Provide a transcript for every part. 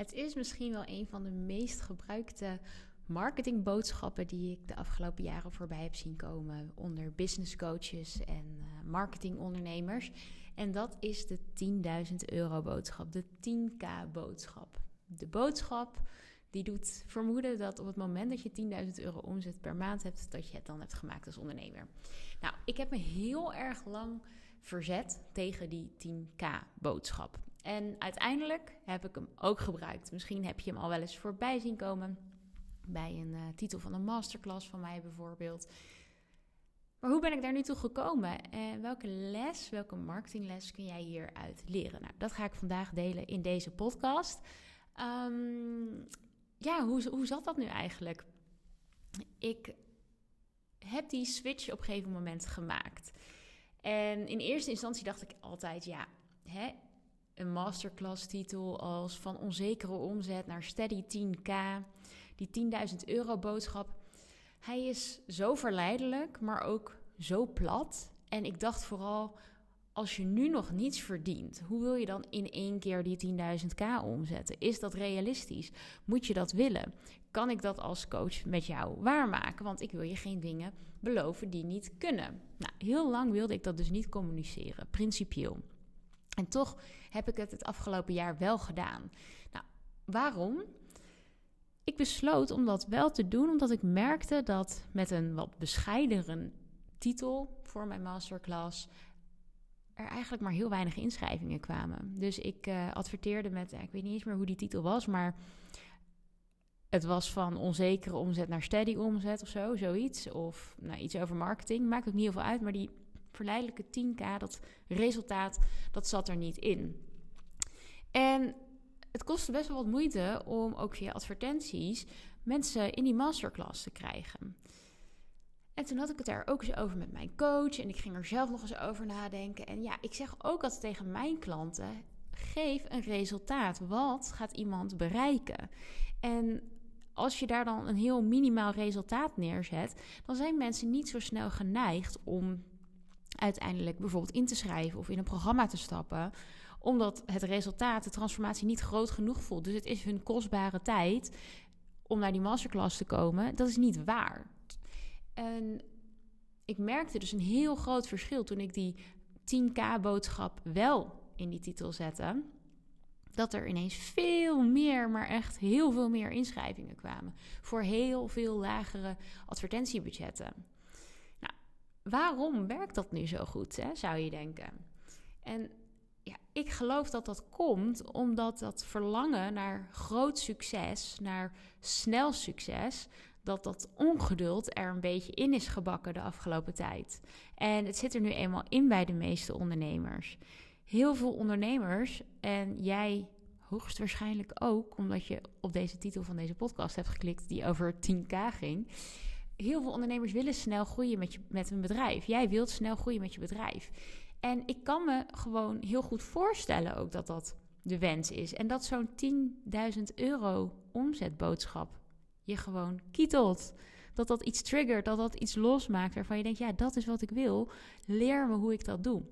Het is misschien wel een van de meest gebruikte marketingboodschappen die ik de afgelopen jaren voorbij heb zien komen onder business coaches en uh, marketingondernemers. En dat is de 10.000 euro boodschap, de 10k boodschap. De boodschap die doet vermoeden dat op het moment dat je 10.000 euro omzet per maand hebt, dat je het dan hebt gemaakt als ondernemer. Nou, ik heb me heel erg lang verzet tegen die 10k boodschap. En uiteindelijk heb ik hem ook gebruikt. Misschien heb je hem al wel eens voorbij zien komen bij een uh, titel van een masterclass van mij bijvoorbeeld. Maar hoe ben ik daar nu toe gekomen? En welke les, welke marketingles kun jij hieruit leren? Nou, dat ga ik vandaag delen in deze podcast. Um, ja, hoe, hoe zat dat nu eigenlijk? Ik heb die switch op een gegeven moment gemaakt. En in eerste instantie dacht ik altijd, ja, hè, een masterclass titel als van onzekere omzet naar steady 10k, die 10.000 euro boodschap. Hij is zo verleidelijk, maar ook zo plat. En ik dacht vooral, als je nu nog niets verdient, hoe wil je dan in één keer die 10.000k omzetten? Is dat realistisch? Moet je dat willen? Kan ik dat als coach met jou waarmaken? Want ik wil je geen dingen beloven die niet kunnen. Nou, heel lang wilde ik dat dus niet communiceren, principieel. En toch heb ik het het afgelopen jaar wel gedaan. Nou, waarom? Ik besloot om dat wel te doen, omdat ik merkte dat met een wat bescheidere titel voor mijn masterclass er eigenlijk maar heel weinig inschrijvingen kwamen. Dus ik uh, adverteerde met, ik weet niet eens meer hoe die titel was, maar het was van onzekere omzet naar steady omzet of zo, zoiets. Of nou, iets over marketing, maakt ook niet heel veel uit, maar die verleidelijke 10k, dat resultaat, dat zat er niet in. En het kostte best wel wat moeite om ook via advertenties mensen in die masterclass te krijgen. En toen had ik het daar ook eens over met mijn coach. En ik ging er zelf nog eens over nadenken. En ja, ik zeg ook altijd tegen mijn klanten: geef een resultaat. Wat gaat iemand bereiken? En als je daar dan een heel minimaal resultaat neerzet, dan zijn mensen niet zo snel geneigd om uiteindelijk bijvoorbeeld in te schrijven of in een programma te stappen, omdat het resultaat, de transformatie niet groot genoeg voelt. Dus het is hun kostbare tijd om naar die masterclass te komen. Dat is niet waar. En ik merkte dus een heel groot verschil toen ik die 10k-boodschap wel in die titel zette. Dat er ineens veel meer, maar echt heel veel meer inschrijvingen kwamen. Voor heel veel lagere advertentiebudgetten. Waarom werkt dat nu zo goed, hè, zou je denken? En ja, ik geloof dat dat komt omdat dat verlangen naar groot succes, naar snel succes, dat dat ongeduld er een beetje in is gebakken de afgelopen tijd. En het zit er nu eenmaal in bij de meeste ondernemers. Heel veel ondernemers, en jij hoogstwaarschijnlijk ook, omdat je op deze titel van deze podcast hebt geklikt die over 10k ging. Heel veel ondernemers willen snel groeien met, je, met hun bedrijf. Jij wilt snel groeien met je bedrijf. En ik kan me gewoon heel goed voorstellen ook dat dat de wens is. En dat zo'n 10.000 euro omzetboodschap je gewoon kietelt. Dat dat iets triggert, dat dat iets losmaakt waarvan je denkt, ja, dat is wat ik wil. Leer me hoe ik dat doe.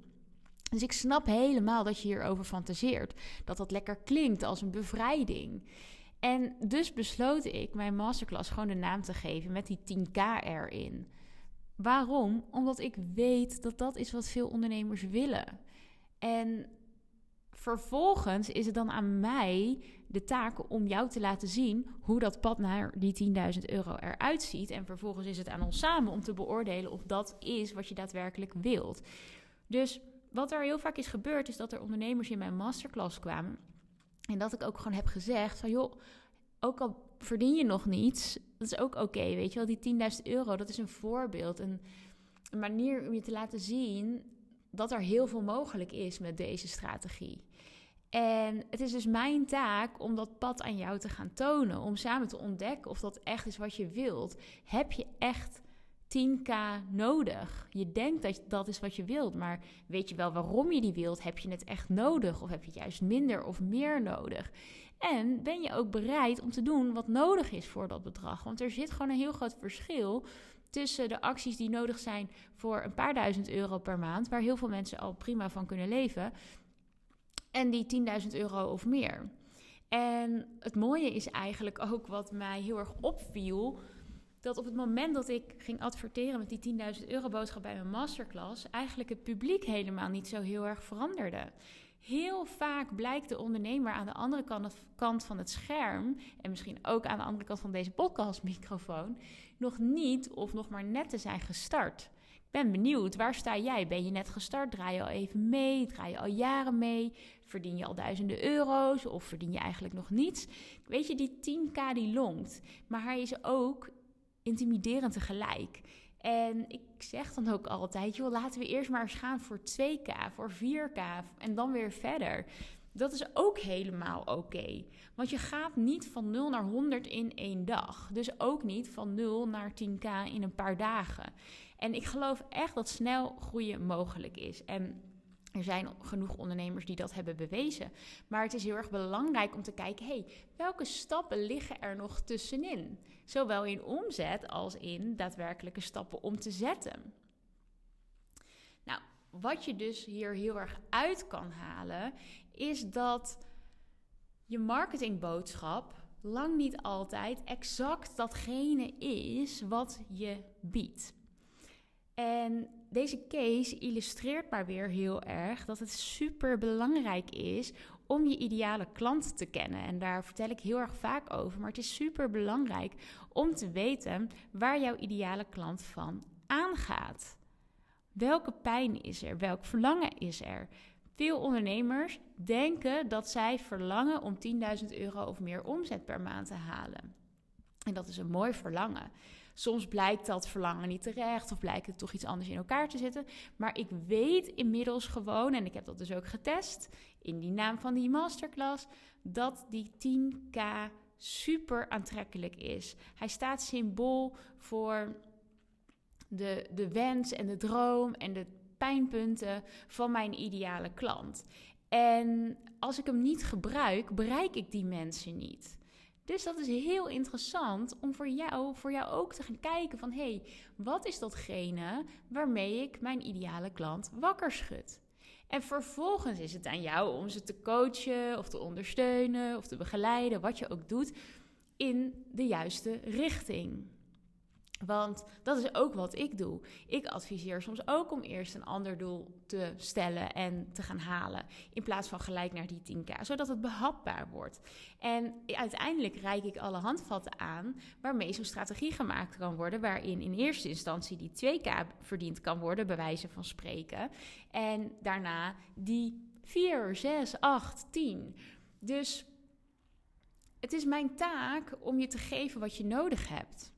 Dus ik snap helemaal dat je hierover fantaseert. Dat dat lekker klinkt als een bevrijding. En dus besloot ik mijn masterclass gewoon de naam te geven met die 10k erin. Waarom? Omdat ik weet dat dat is wat veel ondernemers willen. En vervolgens is het dan aan mij de taak om jou te laten zien hoe dat pad naar die 10.000 euro eruit ziet. En vervolgens is het aan ons samen om te beoordelen of dat is wat je daadwerkelijk wilt. Dus wat er heel vaak is gebeurd, is dat er ondernemers in mijn masterclass kwamen. En dat ik ook gewoon heb gezegd van joh, ook al verdien je nog niets, dat is ook oké, weet je wel. Die 10.000 euro, dat is een voorbeeld, een, een manier om je te laten zien dat er heel veel mogelijk is met deze strategie. En het is dus mijn taak om dat pad aan jou te gaan tonen, om samen te ontdekken of dat echt is wat je wilt. Heb je echt 10k nodig? Je denkt dat dat is wat je wilt, maar weet je wel waarom je die wilt? Heb je het echt nodig of heb je juist minder of meer nodig? En ben je ook bereid om te doen wat nodig is voor dat bedrag? Want er zit gewoon een heel groot verschil tussen de acties die nodig zijn voor een paar duizend euro per maand, waar heel veel mensen al prima van kunnen leven, en die 10.000 euro of meer. En het mooie is eigenlijk ook wat mij heel erg opviel. Dat op het moment dat ik ging adverteren met die 10.000 euro boodschap bij mijn masterclass, eigenlijk het publiek helemaal niet zo heel erg veranderde. Heel vaak blijkt de ondernemer aan de andere kant van het scherm, en misschien ook aan de andere kant van deze podcastmicrofoon, nog niet of nog maar net te zijn gestart. Ik ben benieuwd, waar sta jij? Ben je net gestart? Draai je al even mee? Draai je al jaren mee? Verdien je al duizenden euro's of verdien je eigenlijk nog niets? Weet je, die 10k die longt, maar hij is ook intimiderend tegelijk. En ik zeg dan ook altijd, joh, laten we eerst maar eens gaan voor 2K, voor 4K en dan weer verder. Dat is ook helemaal oké. Want je gaat niet van 0 naar 100 in één dag. Dus ook niet van 0 naar 10k in een paar dagen. En ik geloof echt dat snel groeien mogelijk is. En er zijn genoeg ondernemers die dat hebben bewezen. Maar het is heel erg belangrijk om te kijken: hey, welke stappen liggen er nog tussenin? Zowel in omzet als in daadwerkelijke stappen om te zetten. Nou, wat je dus hier heel erg uit kan halen, is dat je marketingboodschap lang niet altijd exact datgene is wat je biedt. En deze case illustreert maar weer heel erg dat het super belangrijk is om je ideale klant te kennen. En daar vertel ik heel erg vaak over. Maar het is super belangrijk om te weten waar jouw ideale klant van aangaat. Welke pijn is er? Welk verlangen is er? Veel ondernemers denken dat zij verlangen om 10.000 euro of meer omzet per maand te halen. En dat is een mooi verlangen. Soms blijkt dat verlangen niet terecht of blijkt het toch iets anders in elkaar te zitten. Maar ik weet inmiddels gewoon, en ik heb dat dus ook getest in die naam van die masterclass, dat die 10k super aantrekkelijk is. Hij staat symbool voor de, de wens en de droom en de pijnpunten van mijn ideale klant. En als ik hem niet gebruik, bereik ik die mensen niet. Dus dat is heel interessant om voor jou, voor jou ook te gaan kijken van... hé, hey, wat is datgene waarmee ik mijn ideale klant wakker schud? En vervolgens is het aan jou om ze te coachen of te ondersteunen of te begeleiden, wat je ook doet, in de juiste richting. Want dat is ook wat ik doe. Ik adviseer soms ook om eerst een ander doel te stellen en te gaan halen. In plaats van gelijk naar die 10k, zodat het behapbaar wordt. En uiteindelijk reik ik alle handvatten aan waarmee zo'n strategie gemaakt kan worden. Waarin in eerste instantie die 2k verdiend kan worden, bij wijze van spreken. En daarna die 4, 6, 8, 10. Dus het is mijn taak om je te geven wat je nodig hebt.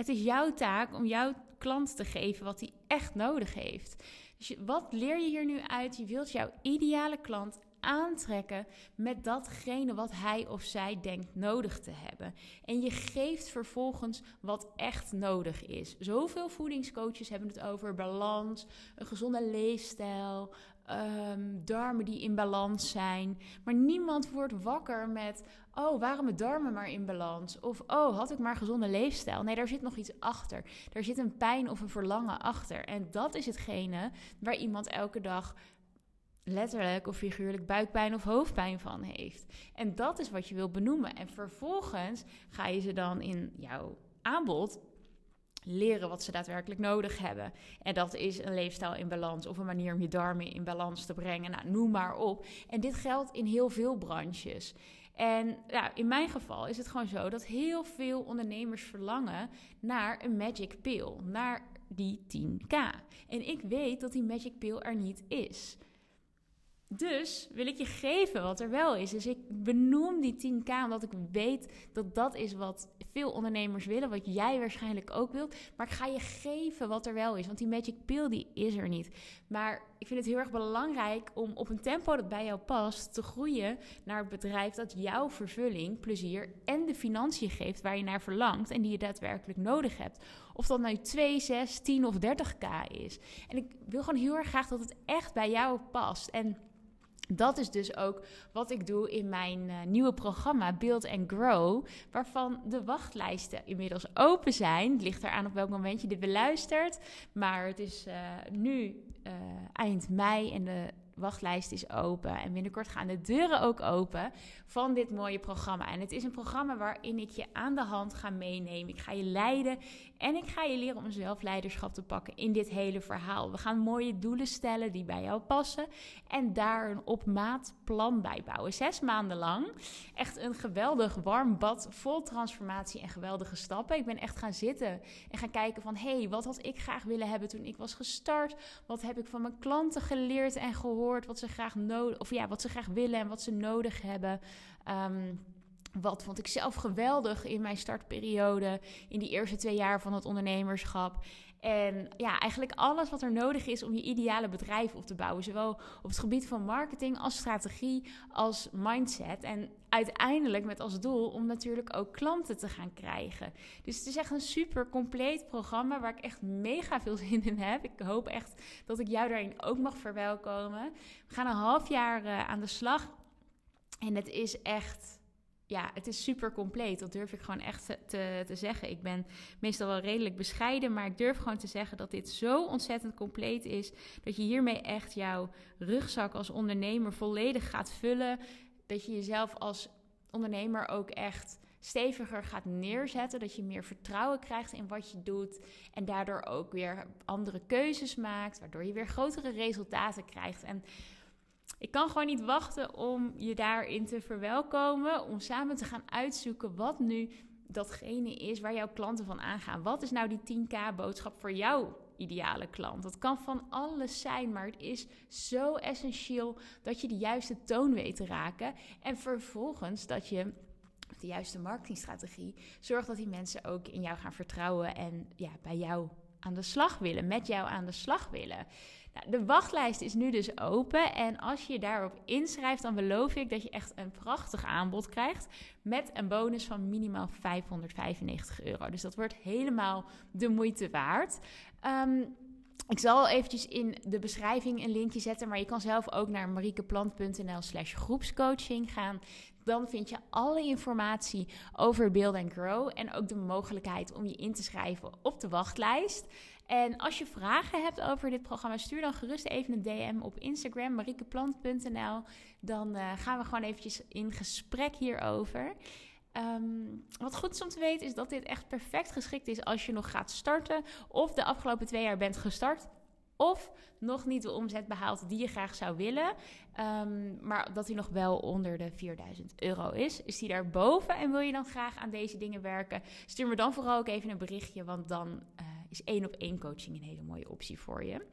Het is jouw taak om jouw klant te geven wat hij echt nodig heeft. Dus wat leer je hier nu uit? Je wilt jouw ideale klant aantrekken met datgene wat hij of zij denkt nodig te hebben. En je geeft vervolgens wat echt nodig is. Zoveel voedingscoaches hebben het over balans, een gezonde leefstijl, um, darmen die in balans zijn. Maar niemand wordt wakker met: oh, waren mijn darmen maar in balans? Of oh, had ik maar gezonde leefstijl? Nee, daar zit nog iets achter. Daar zit een pijn of een verlangen achter. En dat is hetgene waar iemand elke dag letterlijk of figuurlijk buikpijn of hoofdpijn van heeft. En dat is wat je wil benoemen. En vervolgens ga je ze dan in jouw aanbod leren wat ze daadwerkelijk nodig hebben. En dat is een leefstijl in balans of een manier om je darmen in balans te brengen. Nou, noem maar op. En dit geldt in heel veel branches. En in mijn geval is het gewoon zo dat heel veel ondernemers verlangen naar een magic pill, naar die 10k. En ik weet dat die magic pill er niet is. Dus wil ik je geven wat er wel is. Dus ik benoem die 10k omdat ik weet dat dat is wat veel ondernemers willen, wat jij waarschijnlijk ook wilt. Maar ik ga je geven wat er wel is, want die magic pill die is er niet. Maar ik vind het heel erg belangrijk om op een tempo dat bij jou past te groeien naar het bedrijf dat jouw vervulling, plezier en de financiën geeft waar je naar verlangt en die je daadwerkelijk nodig hebt. Of dat nou 2, 6, 10 of 30k is. En ik wil gewoon heel erg graag dat het echt bij jou past. En dat is dus ook wat ik doe in mijn uh, nieuwe programma Build and Grow, waarvan de wachtlijsten inmiddels open zijn. Het ligt eraan op welk moment je dit beluistert, maar het is uh, nu uh, eind mei en de wachtlijst is open. En binnenkort gaan de deuren ook open van dit mooie programma. En het is een programma waarin ik je aan de hand ga meenemen. Ik ga je leiden en ik ga je leren om zelfleiderschap te pakken in dit hele verhaal. We gaan mooie doelen stellen die bij jou passen. En daar een op maat plan bij bouwen. Zes maanden lang. Echt een geweldig warm bad vol transformatie en geweldige stappen. Ik ben echt gaan zitten en gaan kijken van... hé, hey, wat had ik graag willen hebben toen ik was gestart? Wat heb ik van mijn klanten geleerd en gehoord? Wat ze graag nodig... of ja, wat ze graag willen en wat ze nodig hebben... Um, wat vond ik zelf geweldig in mijn startperiode, in die eerste twee jaar van het ondernemerschap. En ja, eigenlijk alles wat er nodig is om je ideale bedrijf op te bouwen. Zowel op het gebied van marketing als strategie als mindset. En uiteindelijk met als doel om natuurlijk ook klanten te gaan krijgen. Dus het is echt een super compleet programma waar ik echt mega veel zin in heb. Ik hoop echt dat ik jou daarin ook mag verwelkomen. We gaan een half jaar uh, aan de slag. En het is echt ja, het is super compleet. Dat durf ik gewoon echt te, te zeggen. Ik ben meestal wel redelijk bescheiden, maar ik durf gewoon te zeggen dat dit zo ontzettend compleet is. Dat je hiermee echt jouw rugzak als ondernemer volledig gaat vullen. Dat je jezelf als ondernemer ook echt steviger gaat neerzetten. Dat je meer vertrouwen krijgt in wat je doet. En daardoor ook weer andere keuzes maakt. Waardoor je weer grotere resultaten krijgt. En ik kan gewoon niet wachten om je daarin te verwelkomen. Om samen te gaan uitzoeken wat nu datgene is waar jouw klanten van aangaan. Wat is nou die 10k boodschap voor jouw ideale klant? Dat kan van alles zijn, maar het is zo essentieel dat je de juiste toon weet te raken. En vervolgens dat je de juiste marketingstrategie zorgt dat die mensen ook in jou gaan vertrouwen en ja, bij jou aan de slag willen, met jou aan de slag willen. Nou, de wachtlijst is nu dus open. En als je je daarop inschrijft, dan beloof ik dat je echt een prachtig aanbod krijgt. Met een bonus van minimaal 595 euro. Dus dat wordt helemaal de moeite waard. Ehm, ik zal eventjes in de beschrijving een linkje zetten, maar je kan zelf ook naar mariekeplant.nl slash groepscoaching gaan. Dan vind je alle informatie over Build and Grow en ook de mogelijkheid om je in te schrijven op de wachtlijst. En als je vragen hebt over dit programma, stuur dan gerust even een DM op Instagram, mariekeplant.nl. Dan uh, gaan we gewoon eventjes in gesprek hierover. Um, wat goed is om te weten is dat dit echt perfect geschikt is als je nog gaat starten of de afgelopen twee jaar bent gestart of nog niet de omzet behaalt die je graag zou willen, um, maar dat hij nog wel onder de 4000 euro is. Is die daarboven en wil je dan graag aan deze dingen werken? Stuur me dan vooral ook even een berichtje, want dan uh, is één op één coaching een hele mooie optie voor je.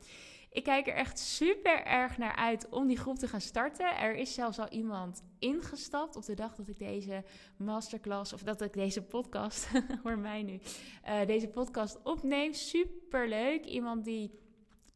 Ik kijk er echt super erg naar uit om die groep te gaan starten. Er is zelfs al iemand ingestapt op de dag dat ik deze masterclass of dat ik deze podcast, hoor mij nu, uh, deze podcast opneem. Super leuk. Iemand die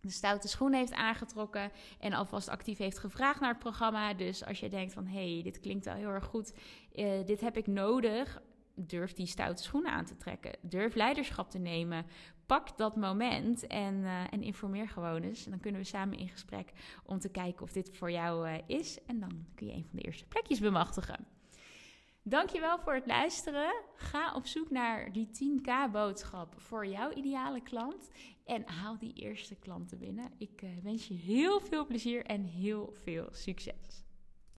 de stoute schoen heeft aangetrokken en alvast actief heeft gevraagd naar het programma. Dus als je denkt van hé, hey, dit klinkt wel heel erg goed, uh, dit heb ik nodig, durf die stoute schoenen aan te trekken. Durf leiderschap te nemen. Pak dat moment en, uh, en informeer gewoon eens. En dan kunnen we samen in gesprek om te kijken of dit voor jou uh, is. En dan kun je een van de eerste plekjes bemachtigen. Dankjewel voor het luisteren. Ga op zoek naar die 10k boodschap voor jouw ideale klant. En haal die eerste klanten binnen. Ik uh, wens je heel veel plezier en heel veel succes.